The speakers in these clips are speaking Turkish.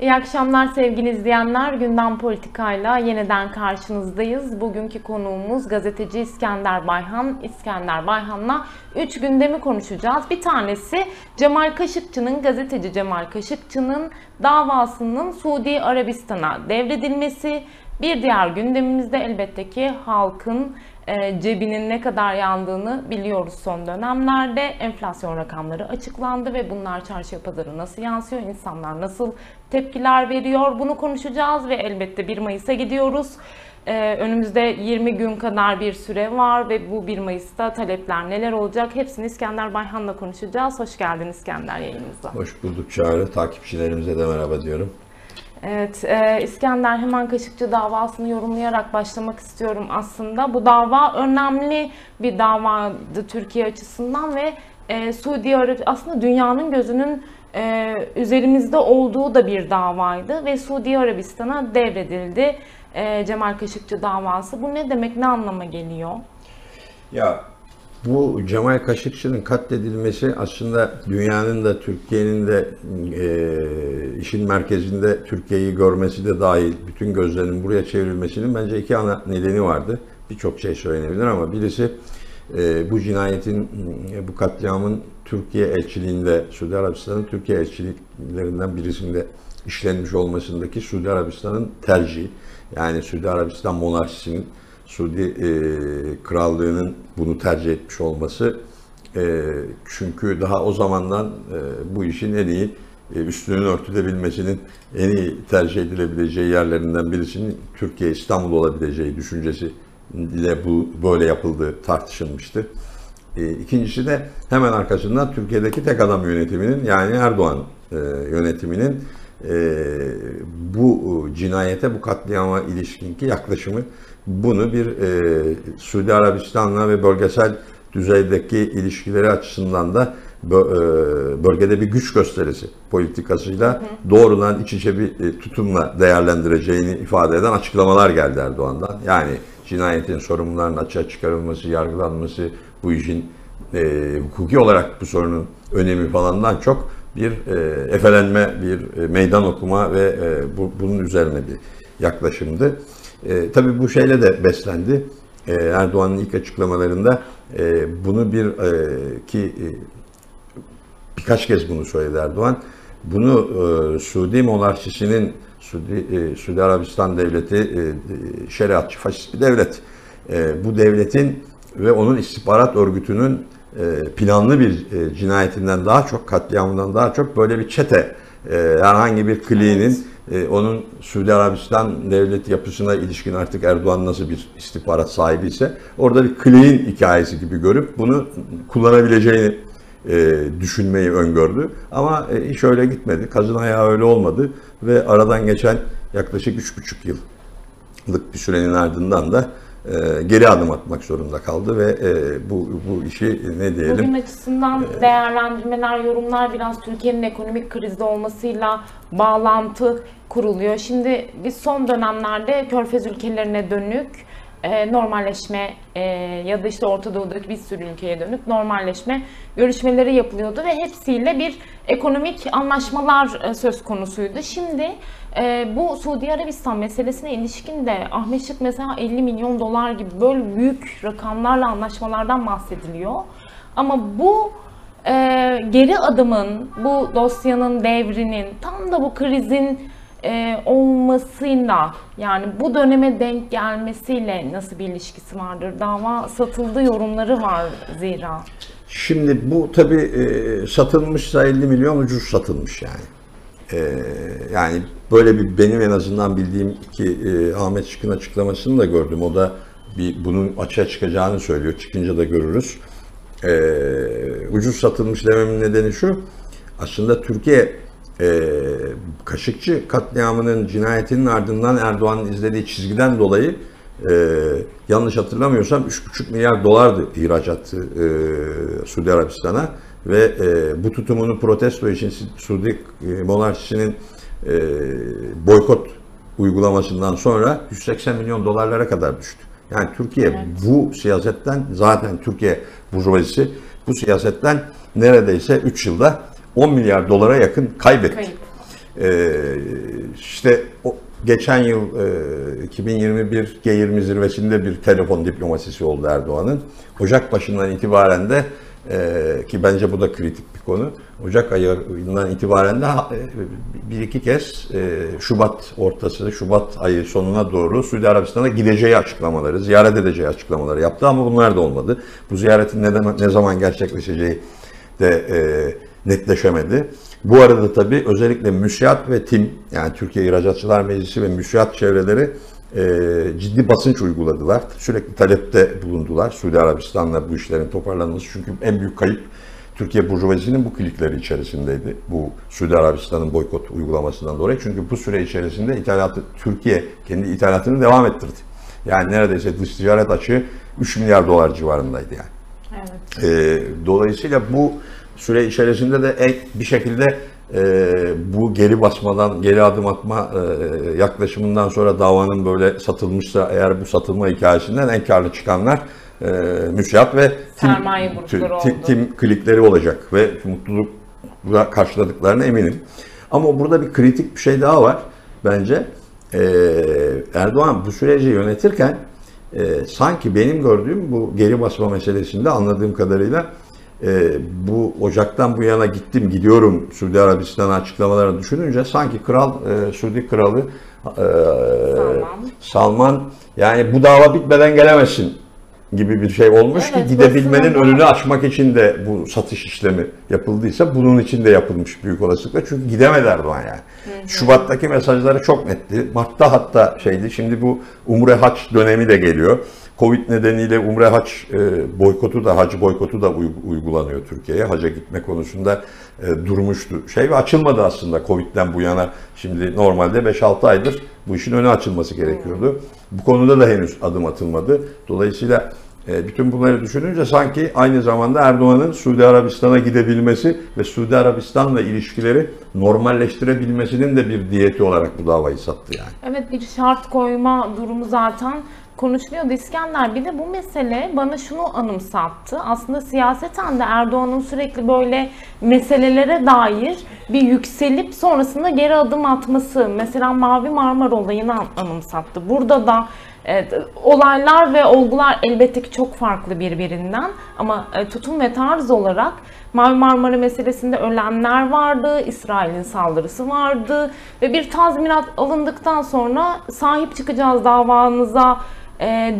İyi akşamlar sevgili izleyenler. Gündem Politika'yla yeniden karşınızdayız. Bugünkü konuğumuz gazeteci İskender Bayhan. İskender Bayhan'la 3 gündemi konuşacağız. Bir tanesi Cemal Kaşıkçı'nın, gazeteci Cemal Kaşıkçı'nın davasının Suudi Arabistan'a devredilmesi. Bir diğer gündemimizde elbette ki halkın cebinin ne kadar yandığını biliyoruz son dönemlerde. Enflasyon rakamları açıklandı ve bunlar çarşıya pazarı nasıl yansıyor, insanlar nasıl tepkiler veriyor bunu konuşacağız ve elbette 1 Mayıs'a gidiyoruz. E, önümüzde 20 gün kadar bir süre var ve bu 1 Mayıs'ta talepler neler olacak hepsini İskender Bayhan'la konuşacağız. Hoş geldin İskender yayınımıza. Hoş bulduk Çağrı. Takipçilerimize de merhaba diyorum. Evet, e, İskender hemen Kaşıkçı davasını yorumlayarak başlamak istiyorum aslında. Bu dava önemli bir davadı Türkiye açısından ve e, Suudi Arabistan aslında dünyanın gözünün e, üzerimizde olduğu da bir davaydı ve Suudi Arabistan'a devredildi e, Cemal Kaşıkçı davası. Bu ne demek, ne anlama geliyor? Ya bu Cemal Kaşıkçı'nın katledilmesi aslında dünyanın da Türkiye'nin de e, işin merkezinde Türkiye'yi görmesi de dahil bütün gözlerinin buraya çevrilmesinin bence iki ana nedeni vardı. Birçok şey söylenebilir ama birisi e, bu cinayetin, e, bu katliamın Türkiye elçiliğinde, Suudi Arabistan'ın Türkiye elçiliklerinden birisinde işlenmiş olmasındaki Suudi Arabistan'ın tercihi. Yani Suudi Arabistan monarşisinin Suudi e, Krallığı'nın bunu tercih etmiş olması e, çünkü daha o zamandan e, bu işin en iyi e, üstünün örtülebilmesinin en iyi tercih edilebileceği yerlerinden birisinin Türkiye İstanbul olabileceği düşüncesi ile bu böyle yapıldığı tartışılmıştı. E, ikincisi de hemen arkasından Türkiye'deki tek adam yönetiminin yani Erdoğan e, yönetiminin e, bu cinayete, bu katliama ilişkinki yaklaşımı bunu bir e, Suudi Arabistan'la ve bölgesel düzeydeki ilişkileri açısından da e, bölgede bir güç gösterisi politikasıyla doğrudan iç içe bir e, tutumla değerlendireceğini ifade eden açıklamalar geldi Erdoğan'dan. Yani cinayetin sorumlularının açığa çıkarılması, yargılanması, bu işin e, hukuki olarak bu sorunun önemi falandan çok bir e, efelenme, bir e, meydan okuma ve e, bu, bunun üzerine bir yaklaşımdı. E, tabii bu şeyle de beslendi. E, Erdoğan'ın ilk açıklamalarında e, bunu bir e, ki e, birkaç kez bunu söyledi Erdoğan. Bunu e, Suudi monarşisinin Suudi, e, Suudi Arabistan devleti e, şeriatçı faşist bir devlet. E, bu devletin ve onun istihbarat örgütünün e, planlı bir e, cinayetinden daha çok, katliamından daha çok böyle bir çete, e, herhangi bir kliğinin e, onun Suudi Arabistan devlet yapısına ilişkin artık Erdoğan nasıl bir istihbarat sahibi ise orada bir clean hikayesi gibi görüp bunu kullanabileceğini e, düşünmeyi öngördü. Ama e, iş öyle gitmedi. Kazın ayağı öyle olmadı ve aradan geçen yaklaşık üç buçuk yıllık bir sürenin ardından da geri adım atmak zorunda kaldı ve e, bu bu işi ne diyelim? Bugün açısından e, değerlendirmeler, yorumlar biraz Türkiye'nin ekonomik krizde olmasıyla bağlantı kuruluyor. Şimdi biz son dönemlerde Körfez ülkelerine dönük e, normalleşme e, ya da işte Orta Doğu'daki bir sürü ülkeye dönük normalleşme görüşmeleri yapılıyordu ve hepsiyle bir ekonomik anlaşmalar e, söz konusuydu. Şimdi e, bu Suudi Arabistan meselesine ilişkin de Ahmet Şık mesela 50 milyon dolar gibi böyle büyük rakamlarla anlaşmalardan bahsediliyor. Ama bu e, geri adımın, bu dosyanın devrinin, tam da bu krizin e, olmasıyla yani bu döneme denk gelmesiyle nasıl bir ilişkisi vardır? Dava satıldı yorumları var zira. Şimdi bu tabi e, satılmışsa 50 milyon ucuz satılmış yani. E, yani böyle bir benim en azından bildiğim ki e, Ahmet Çıkın açıklamasını da gördüm. O da bir bunun açığa çıkacağını söylüyor. Çıkınca da görürüz. E, ucuz satılmış dememin nedeni şu. Aslında Türkiye e, Kaşıkçı katliamının cinayetinin ardından Erdoğan'ın izlediği çizgiden dolayı e, yanlış hatırlamıyorsam 3,5 milyar dolardı ihracatı e, Suudi Arabistan'a ve e, bu tutumunu protesto için Suudi e, monarşisinin e, boykot uygulamasından sonra 180 milyon dolarlara kadar düştü. Yani Türkiye evet. bu siyasetten zaten Türkiye burjuvazisi bu siyasetten neredeyse 3 yılda 10 milyar dolara yakın kaybetti. Kayıp. e, işte o, geçen yıl e, 2021 G20 zirvesinde bir telefon diplomasisi oldu Erdoğan'ın. Ocak başından itibaren de e, ki bence bu da kritik bir konu. Ocak ayından itibaren de e, bir iki kez e, Şubat ortası, Şubat ayı sonuna doğru Suudi Arabistan'a gideceği açıklamaları, ziyaret edeceği açıklamaları yaptı ama bunlar da olmadı. Bu ziyaretin ne, ne zaman gerçekleşeceği de e, netleşemedi. Bu arada tabii özellikle müsiat ve TİM yani Türkiye İhracatçılar Meclisi ve müsiat çevreleri ciddi basınç uyguladılar. Sürekli talepte bulundular Suudi Arabistan'la bu işlerin toparlanması. Çünkü en büyük kayıp Türkiye Burjuvazisi'nin bu klikleri içerisindeydi. Bu Suudi Arabistan'ın boykot uygulamasından dolayı. Çünkü bu süre içerisinde ithalatı, Türkiye kendi ithalatını devam ettirdi. Yani neredeyse dış ticaret açığı 3 milyar dolar civarındaydı yani. Evet. E, dolayısıyla bu süre içerisinde de ek bir şekilde bu geri basmadan, geri adım atma e, yaklaşımından sonra davanın böyle satılmışsa eğer bu satılma hikayesinden en karlı çıkanlar e, müsiyat ve tim, tim- tim klikleri olacak ve mutlulukla karşıladıklarına eminim. Ama burada bir kritik bir şey daha var bence. Ee, Erdoğan bu süreci yönetirken e, sanki benim gördüğüm bu geri basma meselesinde anladığım kadarıyla e, bu Ocak'tan bu yana gittim gidiyorum Suudi Arabistan'a açıklamalarını düşününce sanki kral e, Suudi kralı e, Salman. Salman yani bu dava bitmeden gelemezsin gibi bir şey olmuş Evet, ki gidebilmenin önünü açmak için de bu satış işlemi yapıldıysa bunun için de yapılmış büyük olasılıkla. Çünkü gidemedi Erdoğan yani. Şubat'taki mesajları çok netti. Mart'ta hatta şeydi. Şimdi bu Umre Haç dönemi de geliyor. Covid nedeniyle Umre Haç e, boykotu da, hac boykotu da uy- uygulanıyor Türkiye'ye. Haca gitme konusunda e, durmuştu. Şey ve açılmadı aslında Covid'den bu yana. Şimdi normalde 5-6 aydır bu işin önü açılması gerekiyordu. Bu konuda da henüz adım atılmadı. Dolayısıyla e, bütün bunları düşününce sanki aynı zamanda Erdoğan'ın Suudi Arabistan'a gidebilmesi ve Suudi Arabistan'la ilişkileri normalleştirebilmesinin de bir diyeti olarak bu davayı sattı yani. Evet bir şart koyma durumu zaten konuşuluyordu İskender. Bir de bu mesele bana şunu anımsattı. Aslında siyaseten de Erdoğan'ın sürekli böyle meselelere dair bir yükselip sonrasında geri adım atması. Mesela Mavi Marmara olayını an- anımsattı. Burada da Evet, olaylar ve olgular elbette ki çok farklı birbirinden ama e, tutum ve tarz olarak Mavi Marmara meselesinde ölenler vardı, İsrail'in saldırısı vardı ve bir tazminat alındıktan sonra sahip çıkacağız davanıza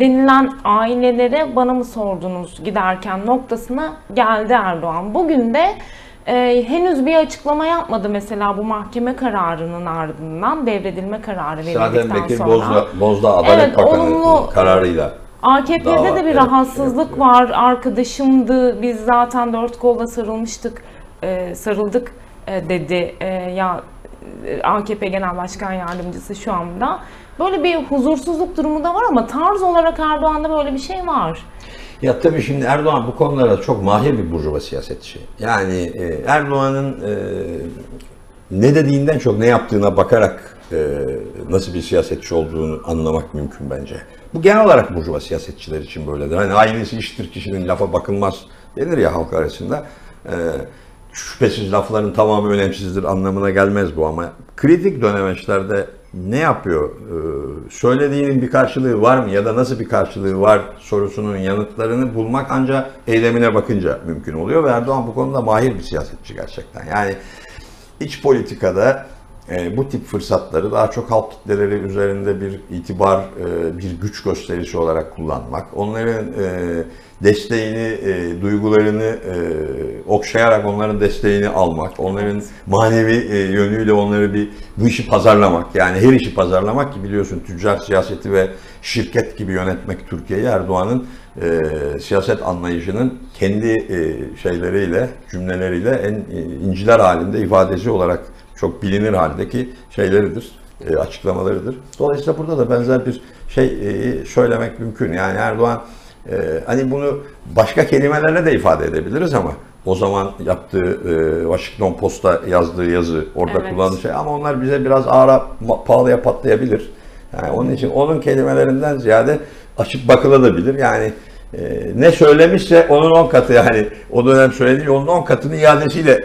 denilen ailelere bana mı sordunuz giderken noktasına geldi Erdoğan. Bugün de e, henüz bir açıklama yapmadı mesela bu mahkeme kararının ardından devredilme kararı verildikten Bekir sonra. Bozda, Bozda Adalet Evet, Bakanı olumlu- kararıyla. AKP'de Dava, de bir evet, rahatsızlık evet, var. Arkadaşımdı. Biz zaten dört kolla sarılmıştık. e, sarıldık e, dedi. E, ya e, AKP Genel Başkan Yardımcısı şu anda. Böyle bir huzursuzluk durumu da var ama tarz olarak Erdoğan'da böyle bir şey var. Ya tabii şimdi Erdoğan bu konularda çok mahir bir burjuva siyasetçi. Yani e, Erdoğan'ın e, ne dediğinden çok ne yaptığına bakarak e, nasıl bir siyasetçi olduğunu anlamak mümkün bence. Bu genel olarak burjuva siyasetçiler için böyledir. Hani aynısı iştir kişinin lafa bakılmaz denir ya halk arasında. Şüphesiz lafların tamamı önemsizdir anlamına gelmez bu ama kritik dönemeçlerde ne yapıyor? Ee, söylediğinin bir karşılığı var mı ya da nasıl bir karşılığı var sorusunun yanıtlarını bulmak ancak eylemine bakınca mümkün oluyor ve Erdoğan bu konuda mahir bir siyasetçi gerçekten. Yani iç politikada e, bu tip fırsatları daha çok halk kitleleri üzerinde bir itibar, e, bir güç gösterisi olarak kullanmak, onların e, desteğini, duygularını okşayarak onların desteğini almak, onların manevi yönüyle onları bir bu işi pazarlamak, yani her işi pazarlamak ki biliyorsun tüccar siyaseti ve şirket gibi yönetmek Türkiye'yi Erdoğan'ın siyaset anlayışının kendi şeyleriyle, cümleleriyle en inciler halinde ifadesi olarak çok bilinir haldeki şeyleridir, e, açıklamalarıdır. Dolayısıyla burada da benzer bir şey e, söylemek mümkün. Yani Erdoğan e, hani bunu başka kelimelerle de ifade edebiliriz ama o zaman yaptığı e, Washington Post'a yazdığı yazı, orada Evet. kullandığı şey ama onlar bize biraz ağıra, ma- pahalıya patlayabilir. Yani onun için onun kelimelerinden ziyade açık bakılabilir. Yani e, ne söylemişse onun 10 katı yani o dönem söylediği onun 10 katını iadesiyle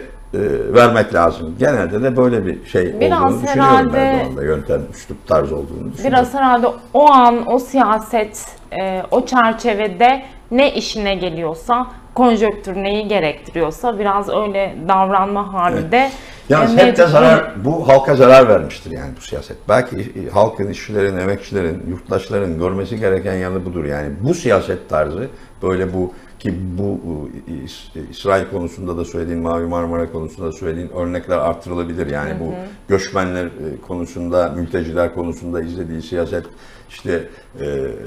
vermek lazım. Genelde de böyle bir şey Biraz olduğunu düşünüyorum herhalde- Erdoğan'da. Yöntem, üslup tarz olduğunu düşünüyorum. Biraz herhalde o an o siyaset e, o çerçevede ne işine geliyorsa konjonktür neyi gerektiriyorsa biraz öyle davranma hali de Yalnız e, hep de zarar, bu halka zarar vermiştir yani bu siyaset. Belki e, halkın, işçilerin, emekçilerin, yurttaşların görmesi gereken yanı budur. Yani bu siyaset tarzı böyle bu ki bu e, İs- İsrail konusunda da söylediğin, Mavi Marmara konusunda da söylediğin örnekler artırılabilir. Yani bu göçmenler e, konusunda, mülteciler konusunda izlediği siyaset işte e,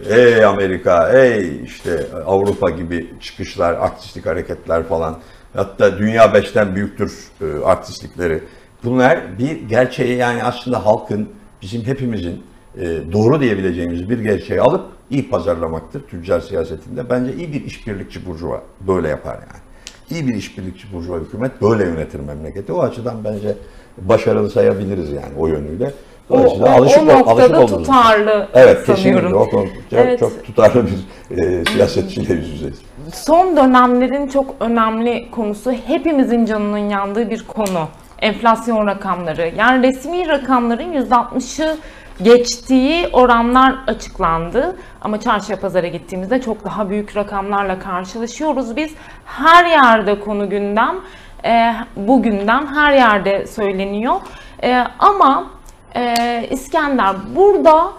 ey Amerika, ey işte Avrupa gibi çıkışlar, artistik hareketler falan. Hatta dünya beşten büyüktür e, artistlikleri. Bunlar bir gerçeği yani aslında halkın, bizim hepimizin e, doğru diyebileceğimiz bir gerçeği alıp iyi pazarlamaktır tüccar siyasetinde. Bence iyi bir işbirlikçi burjuva böyle yapar yani. İyi bir işbirlikçi burjuva hükümet böyle yönetir memleketi. O açıdan bence başarılı sayabiliriz yani o yönüyle. o, o, o alışık, alışık noktada olduğumuz- tutarlı Evet sanıyorum. kesinlikle o Evet. çok tutarlı bir e, siyasetçiyle yüz yüzeyiz. Son dönemlerin çok önemli konusu hepimizin canının yandığı bir konu. Enflasyon rakamları. Yani resmi rakamların %60'ı geçtiği oranlar açıklandı. Ama çarşıya pazara gittiğimizde çok daha büyük rakamlarla karşılaşıyoruz. Biz her yerde konu gündem, e, bu gündem her yerde söyleniyor. E, ama e, İskender burada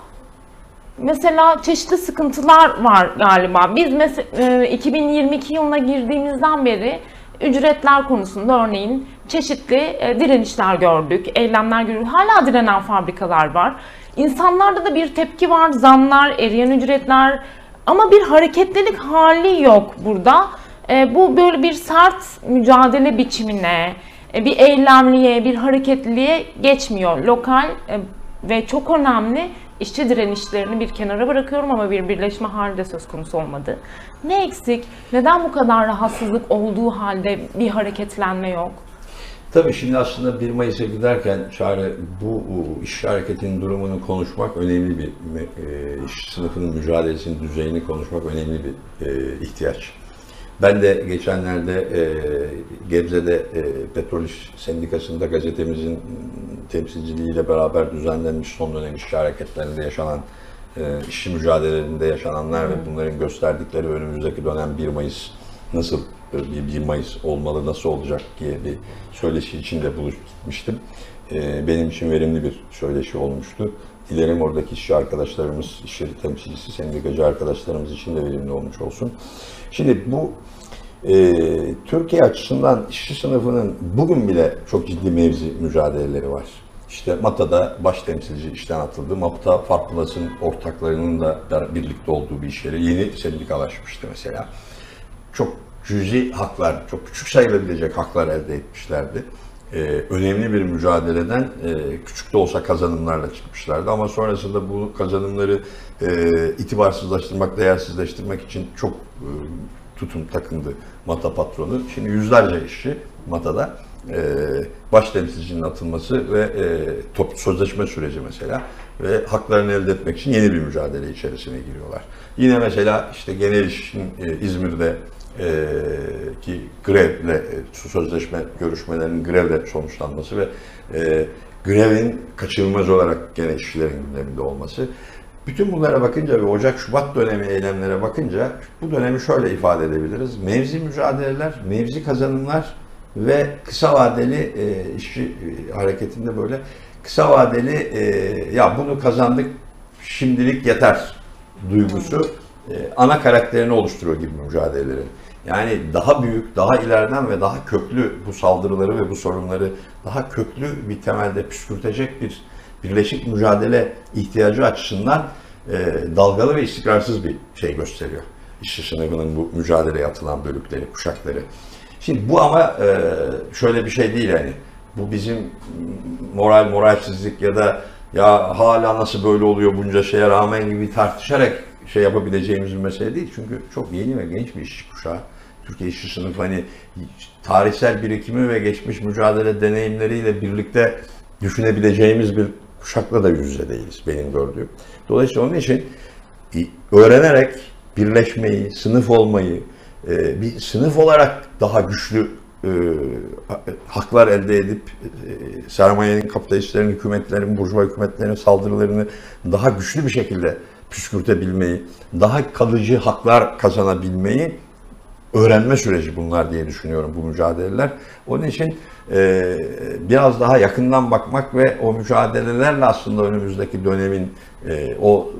Mesela çeşitli sıkıntılar var galiba. Biz mesela 2022 yılına girdiğimizden beri ücretler konusunda örneğin çeşitli e, direnişler gördük, eylemler gördük. Hala direnen fabrikalar var. İnsanlarda da bir tepki var, zamlar, eriyen ücretler ama bir hareketlilik hali yok burada. E, Bu böyle bir sert mücadele biçimine, e, bir eylemliğe, bir hareketliliğe geçmiyor. Lokal e, ve çok önemli işçi direnişlerini bir kenara bırakıyorum ama bir birleşme hali de söz konusu olmadı. Ne eksik? Neden bu kadar rahatsızlık olduğu halde bir hareketlenme yok? Tabii şimdi aslında 1 Mayıs'a giderken Çağrı bu e, iş hareketinin durumunu konuşmak önemli bir e, iş sınıfının mücadelesinin düzeyini konuşmak önemli bir e, ihtiyaç. Ben de geçenlerde e, Gebze'de Petrol İş Sendikası'nda gazetemizin temsilciliğiyle beraber düzenlenmiş son dönem işçi hareketlerinde yaşanan işçi mücadelelerinde yaşananlar ve bunların gösterdikleri önümüzdeki dönem 1 Mayıs nasıl bir 1 Mayıs olmalı, nasıl olacak diye bir söyleşi içinde buluşmuştum. E, benim için verimli bir söyleşi olmuştu. Dilerim oradaki işçi arkadaşlarımız, iş yeri temsilcisi, sendikacı arkadaşlarımız için de verimli olmuş olsun. Şimdi bu e, Türkiye açısından işçi sınıfının bugün bile çok ciddi mevzi mücadeleleri var. İşte MATA'da baş temsilci işten atıldı. MAPTA Farklılas'ın ortaklarının da birlikte olduğu bir iş yeri. Yeni sendikalaşmıştı mesela. Çok cüzi haklar, çok küçük sayılabilecek haklar elde etmişlerdi. Ee, önemli bir mücadeleden e, küçük de olsa kazanımlarla çıkmışlardı. Ama sonrasında bu kazanımları e, itibarsızlaştırmak, değersizleştirmek için çok e, tutum takındı Mata patronu. Şimdi yüzlerce işçi Mata'da e, baş temsilcinin atılması ve e, top sözleşme süreci mesela ve haklarını elde etmek için yeni bir mücadele içerisine giriyorlar. Yine mesela işte genel işin e, İzmir'de e, ki grevle sözleşme görüşmelerinin grevle sonuçlanması ve e, grevin kaçınılmaz olarak gene işçilerin gündeminde olması. Bütün bunlara bakınca ve Ocak-Şubat dönemi eylemlere bakınca bu dönemi şöyle ifade edebiliriz. Mevzi mücadeleler, mevzi kazanımlar ve kısa vadeli e, işçi e, hareketinde böyle kısa vadeli e, ya bunu kazandık şimdilik yeter duygusu e, ana karakterini oluşturuyor gibi mücadelelerin. Yani daha büyük, daha ileriden ve daha köklü bu saldırıları ve bu sorunları daha köklü bir temelde püskürtecek bir birleşik mücadele ihtiyacı açısından e, dalgalı ve istikrarsız bir şey gösteriyor. İşçi sınıfının bu mücadeleye atılan bölükleri, kuşakları. Şimdi bu ama e, şöyle bir şey değil yani. Bu bizim moral, moralsizlik ya da ya hala nasıl böyle oluyor bunca şeye rağmen gibi tartışarak şey yapabileceğimiz bir mesele değil. Çünkü çok yeni ve genç bir işçi kuşağı. Türkiye işçi sınıfı hani tarihsel birikimi ve geçmiş mücadele deneyimleriyle birlikte düşünebileceğimiz bir kuşakla da yüz değiliz benim gördüğüm. Dolayısıyla onun için öğrenerek birleşmeyi, sınıf olmayı, bir sınıf olarak daha güçlü e, haklar elde edip e, sermayenin, kapitalistlerin, hükümetlerin, burjuva hükümetlerin saldırılarını daha güçlü bir şekilde püskürtebilmeyi, daha kalıcı haklar kazanabilmeyi öğrenme süreci bunlar diye düşünüyorum bu mücadeleler. Onun için e, biraz daha yakından bakmak ve o mücadelelerle aslında önümüzdeki dönemin e, o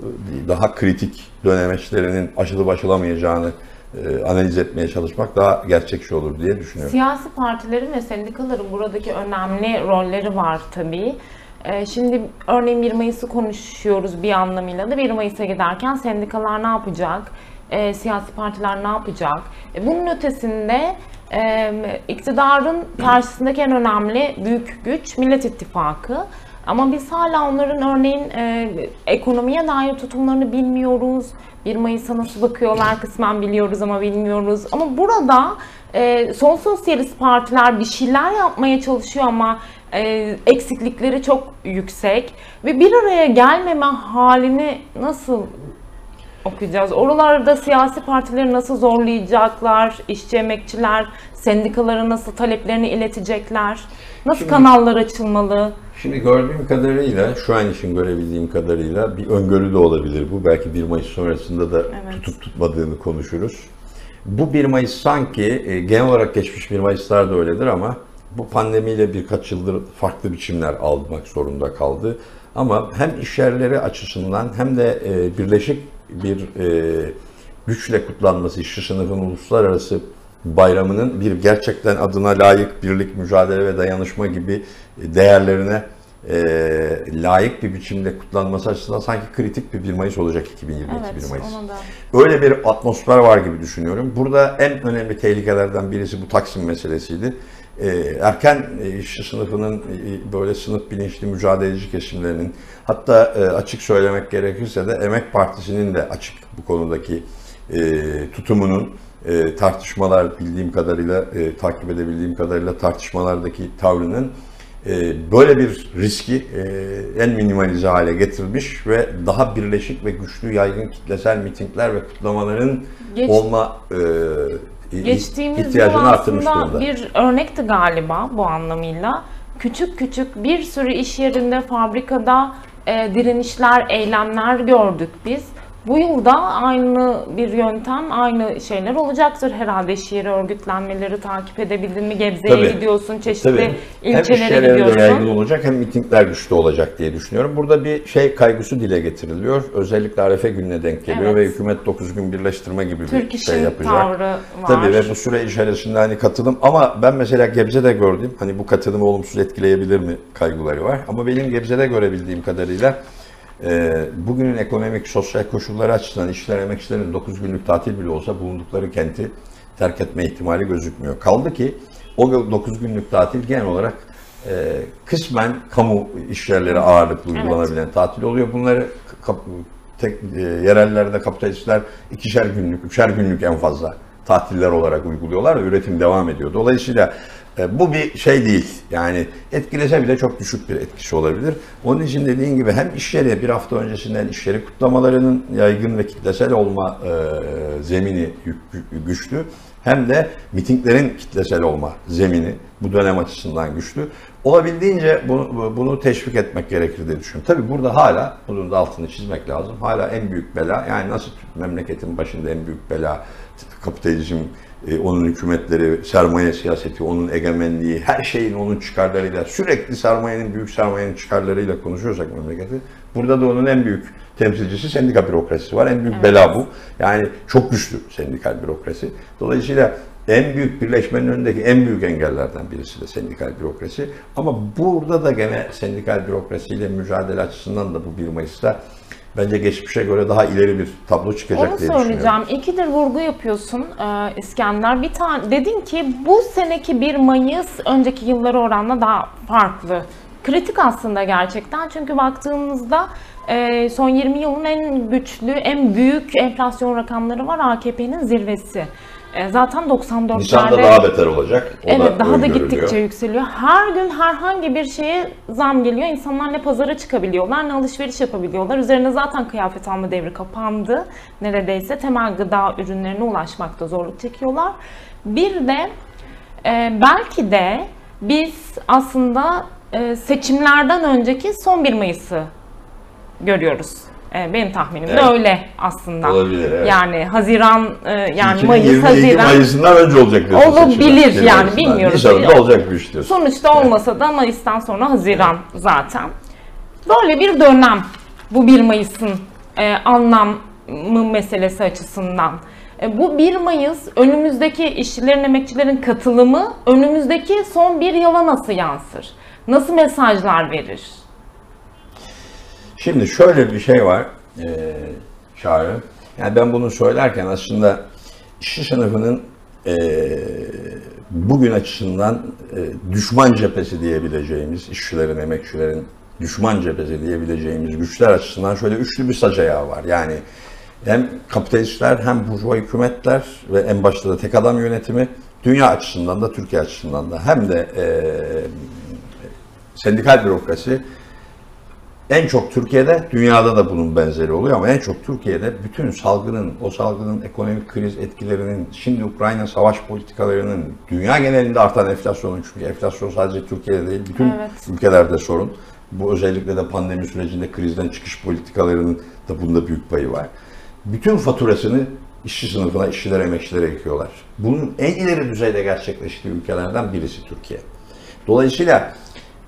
daha kritik dönemeçlerinin aşılıp aşılamayacağını e, analiz etmeye çalışmak daha gerçekçi olur diye düşünüyorum. Siyasi partilerin ve sendikaların buradaki önemli rolleri var tabii. Ee, Şimdi örneğin 1 Mayıs'ı konuşuyoruz bir anlamıyla da 1 Mayıs'a giderken sendikalar ne yapacak? Ee, siyasi partiler ne yapacak? E, Bunun ötesinde e, iktidarın karşısındaki en önemli büyük güç Millet İttifakı. Ama biz hala onların örneğin e, ekonomiye dair tutumlarını bilmiyoruz. 1 Mayıs'a nasıl bakıyorlar kısmen biliyoruz ama bilmiyoruz. Ama burada e, sol sosyalist partiler bir şeyler yapmaya çalışıyor ama e, eksiklikleri çok yüksek. Ve bir araya gelmeme halini nasıl okuyacağız? Oralarda siyasi partileri nasıl zorlayacaklar? İşçi emekçiler sendikalara nasıl taleplerini iletecekler? Nasıl Şimdi- kanallar açılmalı? Şimdi gördüğüm kadarıyla, şu an için görebildiğim kadarıyla bir öngörü de olabilir bu. Belki 1 Mayıs sonrasında da Evet. tutup tutmadığını konuşuruz. Bu 1 Mayıs sanki e, genel olarak geçmiş 1 Mayıslar da öyledir ama bu pandemiyle birkaç yıldır farklı biçimler almak zorunda kaldı. Ama hem işyerleri açısından hem de e, birleşik bir e, güçle kutlanması, işçi sınıfın uluslararası bayramının bir gerçekten adına layık birlik, mücadele ve dayanışma gibi değerlerine e, layık bir biçimde kutlanması açısından sanki kritik bir 1 Mayıs olacak 2022 1 Evet, Mayıs. ona da. Öyle bir atmosfer var gibi düşünüyorum. Burada en önemli tehlikelerden birisi bu Taksim meselesiydi. Ee, erken e, işçi sınıfının e, böyle sınıf bilinçli mücadeleci kesimlerinin hatta e, açık söylemek gerekirse de Emek Partisi'nin de açık bu konudaki e, tutumunun e, tartışmalar bildiğim kadarıyla e, takip edebildiğim kadarıyla tartışmalardaki tavrının e, böyle bir riski e, en minimalize hale getirmiş ve daha birleşik ve güçlü yaygın kitlesel mitingler ve kutlamaların Geç- olma Geçtiğimiz yıl ihtiyacını arttırmış aslında durumda. bir örnekti galiba bu anlamıyla. Küçük küçük bir sürü iş yerinde, fabrikada e, direnişler, eylemler gördük biz. Bu yılda aynı bir yöntem, aynı şeyler olacaktır herhalde yeri örgütlenmeleri takip edebildin mi? Gebze'ye Tabii. gidiyorsun, çeşitli Tabii. Hem ilçelere yaygın gidiyorsun. olacak hem mitingler güçlü olacak diye düşünüyorum. Burada bir şey kaygısı dile getiriliyor. Özellikle Arefe gününe denk geliyor Evet. ve hükümet 9 gün birleştirme gibi bir Türk şey işin yapacak. tavrı var. Tabii ve bu süre içerisinde hani katılım ama ben mesela Gebze'de gördüm. Hani bu katılımı olumsuz etkileyebilir mi kaygıları var. Ama benim Gebze'de görebildiğim kadarıyla e, bugünün ekonomik, sosyal koşulları açısından işçiler, emekçilerin 9 günlük tatil bile olsa bulundukları kenti terk etme ihtimali gözükmüyor. Kaldı ki o 9 günlük tatil genel olarak e, kısmen kamu işyerleri ağırlıklı Evet. uygulanabilen tatil oluyor. Bunları kap- tek, e, yerellerde kapitalistler ikişer günlük, üçer günlük en fazla tatiller olarak uyguluyorlar ve üretim devam ediyor. Dolayısıyla bu bir şey değil. Yani etkilese bile çok düşük bir etkisi olabilir. Onun için dediğin gibi hem iş yeri bir hafta öncesinden iş yeri kutlamalarının yaygın ve kitlesel olma e, zemini güçlü. Hem de mitinglerin kitlesel olma zemini bu dönem açısından güçlü. Olabildiğince bunu, bunu teşvik etmek gerekir diye düşünüyorum. Tabii burada hala, bunun da altını çizmek lazım. Hala en büyük bela, yani nasıl memleketin başında en büyük bela kapitalizm, e, onun hükümetleri, sermaye siyaseti, onun egemenliği, her şeyin onun çıkarlarıyla, sürekli sermayenin, büyük sermayenin çıkarlarıyla konuşuyorsak memleketi, burada da onun en büyük temsilcisi sendika bürokrasisi var. En büyük bela bu. Yani çok güçlü sendikal bürokrasi. Dolayısıyla en büyük birleşmenin önündeki en büyük engellerden birisi de sendikal bürokrasi. Ama burada da gene sendikal bürokrasiyle mücadele açısından da bu 1 Mayıs'ta bence geçmişe göre daha ileri bir tablo çıkacak Onu diye düşünüyorum. söyleyeceğim. İkidir vurgu yapıyorsun e, İskender. Bir tane dedin ki bu seneki 1 Mayıs önceki yıllara oranla daha farklı. Kritik aslında gerçekten çünkü baktığımızda e, son 20 yılın en güçlü, en büyük enflasyon rakamları var AKP'nin zirvesi. E, zaten 94'lerde Nisan'da daha beter olacak. O Evet daha da gittikçe yükseliyor. Her gün herhangi bir şeye zam geliyor. İnsanlar ne pazara çıkabiliyorlar ne alışveriş yapabiliyorlar. Üzerine zaten kıyafet alma devri kapandı. Neredeyse temel gıda ürünlerine ulaşmakta zorluk çekiyorlar. Bir de Ee, belki de biz aslında e, seçimlerden önceki son 1 Mayıs'ı görüyoruz. Ee, benim tahminim Evet. de öyle aslında. Olabilir, evet. Yani Haziran, e, yani Mayıs, 2022 Haziran. Mayıs'ından önce olacak diyorsun Olabilir seçimler. yani, bilmiyoruz. Nisan'da olacak bu iş diyorsun. Sonuçta olmasa da Mayıs'tan sonra Haziran zaten. Böyle bir dönem bu 1 Mayıs'ın e, anlamı meselesi açısından. E, bu 1 Mayıs önümüzdeki işçilerin, emekçilerin katılımı önümüzdeki son bir yıla nasıl yansır? Nasıl mesajlar verir? Şimdi şöyle bir şey var e, Çağrı. Yani ben bunu söylerken aslında işçi sınıfının e, bugün açısından e, düşman cephesi diyebileceğimiz, işçilerin, emekçilerin düşman cephesi diyebileceğimiz güçler açısından şöyle üçlü bir sac ayağı var. Yani hem kapitalistler hem burjuva hükümetler ve en başta da tek adam yönetimi dünya açısından da Türkiye açısından da hem de e, sendikal bürokrasi en çok Türkiye'de, dünyada da bunun benzeri oluyor ama en çok Türkiye'de bütün salgının, o salgının ekonomik kriz etkilerinin, şimdi Ukrayna savaş politikalarının, dünya genelinde artan enflasyonun, çünkü enflasyon sadece Türkiye'de değil, bütün Evet. ülkelerde sorun. Bu özellikle de pandemi sürecinde krizden çıkış politikalarının da bunda büyük payı var. Bütün faturasını işçi sınıfına, işçilere, emekçilere yıkıyorlar. Bunun en ileri düzeyde gerçekleştiği ülkelerden birisi Türkiye. Dolayısıyla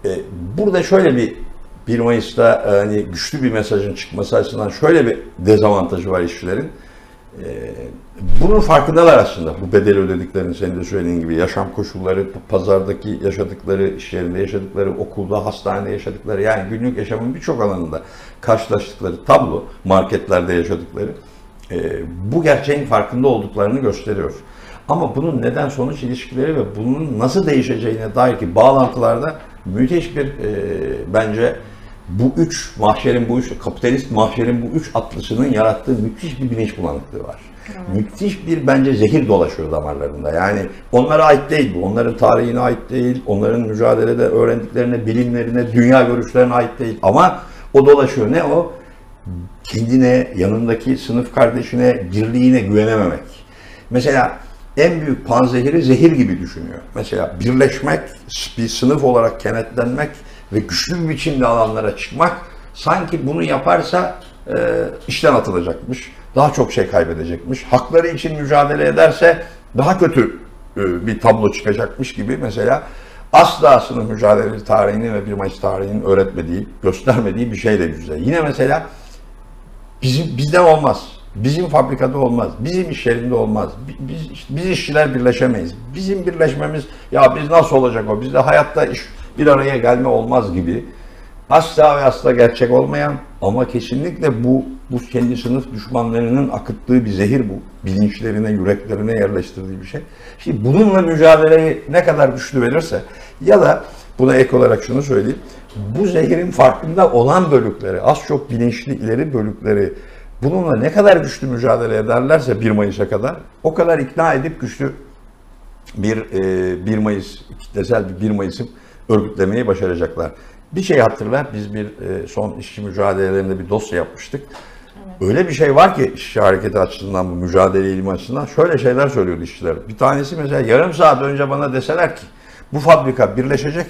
e, burada şöyle bir 1 Mayıs'ta e, hani güçlü bir mesajın çıkması açısından şöyle bir dezavantajı var işçilerin. E, bunun farkındalar aslında. Bu bedeli ödediklerini senin de söylediğin gibi yaşam koşulları, pazardaki yaşadıkları, iş yerinde yaşadıkları, okulda, hastanede yaşadıkları yani günlük yaşamın birçok alanında karşılaştıkları tablo, marketlerde yaşadıkları e, bu gerçeğin farkında olduklarını gösteriyor. Ama bunun neden sonuç ilişkileri ve bunun nasıl değişeceğine dair ki bağlantılarda müthiş bir e, bence bu üç mahşerin bu üç kapitalist mahşerin bu üç atlısının yarattığı müthiş bir bilinç bulanıklığı var. Müthiş bir bence zehir dolaşıyor damarlarında. Yani onlara ait değil bu. Onların tarihine ait değil. Onların mücadelede öğrendiklerine, bilimlerine, dünya görüşlerine ait değil. Ama o dolaşıyor. Ne o? kendine, yanındaki sınıf kardeşine, birliğine güvenememek. Mesela en büyük panzehiri zehir gibi düşünüyor. Mesela birleşmek, bir sınıf olarak kenetlenmek ve güçlü bir biçimde alanlara çıkmak sanki bunu yaparsa e, işten atılacakmış, daha çok şey kaybedecekmiş. Hakları için mücadele ederse daha kötü e, bir tablo çıkacakmış gibi mesela asla sınıf mücadelesi tarihini ve 1 Mayıs tarihinin öğretmediği, göstermediği bir şeyle yüzde. Yine mesela Bizim bizden olmaz. Bizim fabrikada olmaz. Bizim iş yerinde olmaz. Bi- Biz, biz işçiler birleşemeyiz. Bizim birleşmemiz ya biz nasıl olacak o? Bizde hayatta iş bir araya gelme olmaz gibi. Asla ve asla gerçek olmayan ama kesinlikle bu bu kendi sınıf düşmanlarının akıttığı bir zehir bu. Bilinçlerine, yüreklerine yerleştirdiği bir şey. Şimdi bununla mücadeleyi ne kadar güçlü verirse ya da buna ek olarak şunu söyleyeyim. Bu zehirin farkında olan bölükleri, az çok bilinçli ileri bölükleri bununla ne kadar güçlü mücadele ederlerse 1 Mayıs'a kadar o kadar ikna edip güçlü bir e, 1 Mayıs kitlesel bir 1 Mayıs'ı örgütlemeyi başaracaklar. Bir şey hatırla biz bir e, son işçi mücadelelerinde bir dosya yapmıştık. Öyle bir şey var ki işçi hareketi açısından bu mücadele ilmi açısından şöyle şeyler söylüyordu işçiler. Bir tanesi mesela yarım saat önce bana deseler ki bu fabrika birleşecek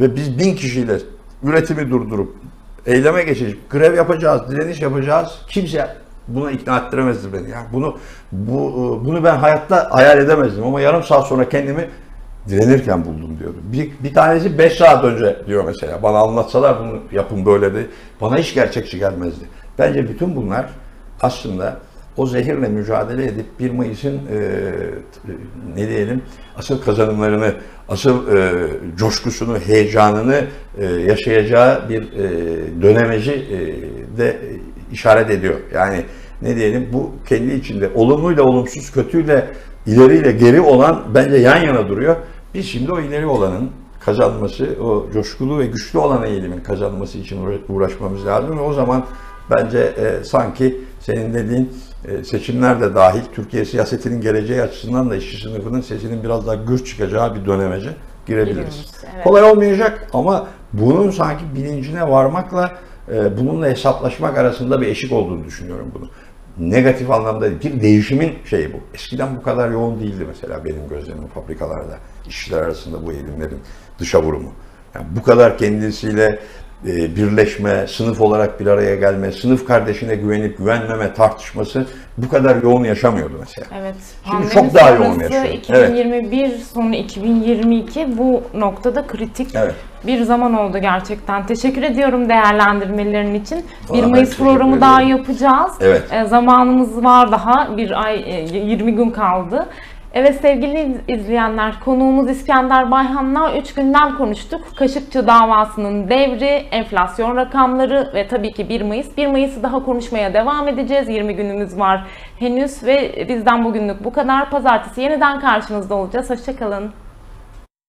ve biz bin kişiyle üretimi durdurup eyleme geçecek, grev yapacağız, direniş yapacağız. Kimse buna ikna ettiremezdi beni. Yani bunu bu bunu ben hayatta hayal edemezdim ama yarım saat sonra kendimi direnirken buldum diyordu. Bir, bir tanesi 5 saat önce diyor mesela. Bana anlatsalar bunu yapın böyle de bana hiç gerçekçi gelmezdi. Bence bütün bunlar aslında o zehirle mücadele edip 1 Mayıs'ın e, ne diyelim asıl kazanımlarını, asıl e, coşkusunu, heyecanını e, yaşayacağı bir e, dönemeci e, de işaret ediyor. Yani ne diyelim bu kendi içinde olumluyla olumsuz, kötüyle ileriyle geri olan bence yan yana duruyor. Biz şimdi o ileri olanın kazanması, o coşkulu ve güçlü olan eğilimin kazanması için uğraşmamız lazım ve o zaman bence e, sanki senin dediğin e, seçimler de dahil Türkiye siyasetinin geleceği açısından da işçi sınıfının sesinin biraz daha güç çıkacağı bir dönemece girebiliriz. Evet. Kolay olmayacak ama bunun sanki bilincine varmakla e, bununla hesaplaşmak arasında bir eşik olduğunu düşünüyorum bunu. Negatif anlamda bir değişimin şeyi bu. Eskiden bu kadar yoğun değildi mesela benim gözlemim fabrikalarda. işçiler arasında bu eğilimlerin dışa vurumu. Yani bu kadar kendisiyle birleşme, sınıf olarak bir araya gelme, sınıf kardeşine güvenip güvenmeme tartışması bu kadar yoğun yaşamıyordu mesela. Evet. Şimdi çok daha yoğun yaşıyor. 2021 sonu 2022 bu noktada kritik Evet. bir zaman oldu gerçekten. Teşekkür ediyorum değerlendirmelerin için. Valla 1 ben Mayıs programı daha ederim. yapacağız. Evet. E, zamanımız var daha. Bir ay e, 20 gün kaldı. Evet sevgili iz- izleyenler, konuğumuz İskender Bayhan'la 3 gündem konuştuk. Kaşıkçı davasının devri, enflasyon rakamları ve tabii ki 1 Mayıs. 1 Mayıs'ı daha konuşmaya devam edeceğiz. 20 günümüz var henüz ve bizden bugünlük bu kadar. Pazartesi yeniden karşınızda olacağız. Hoşçakalın.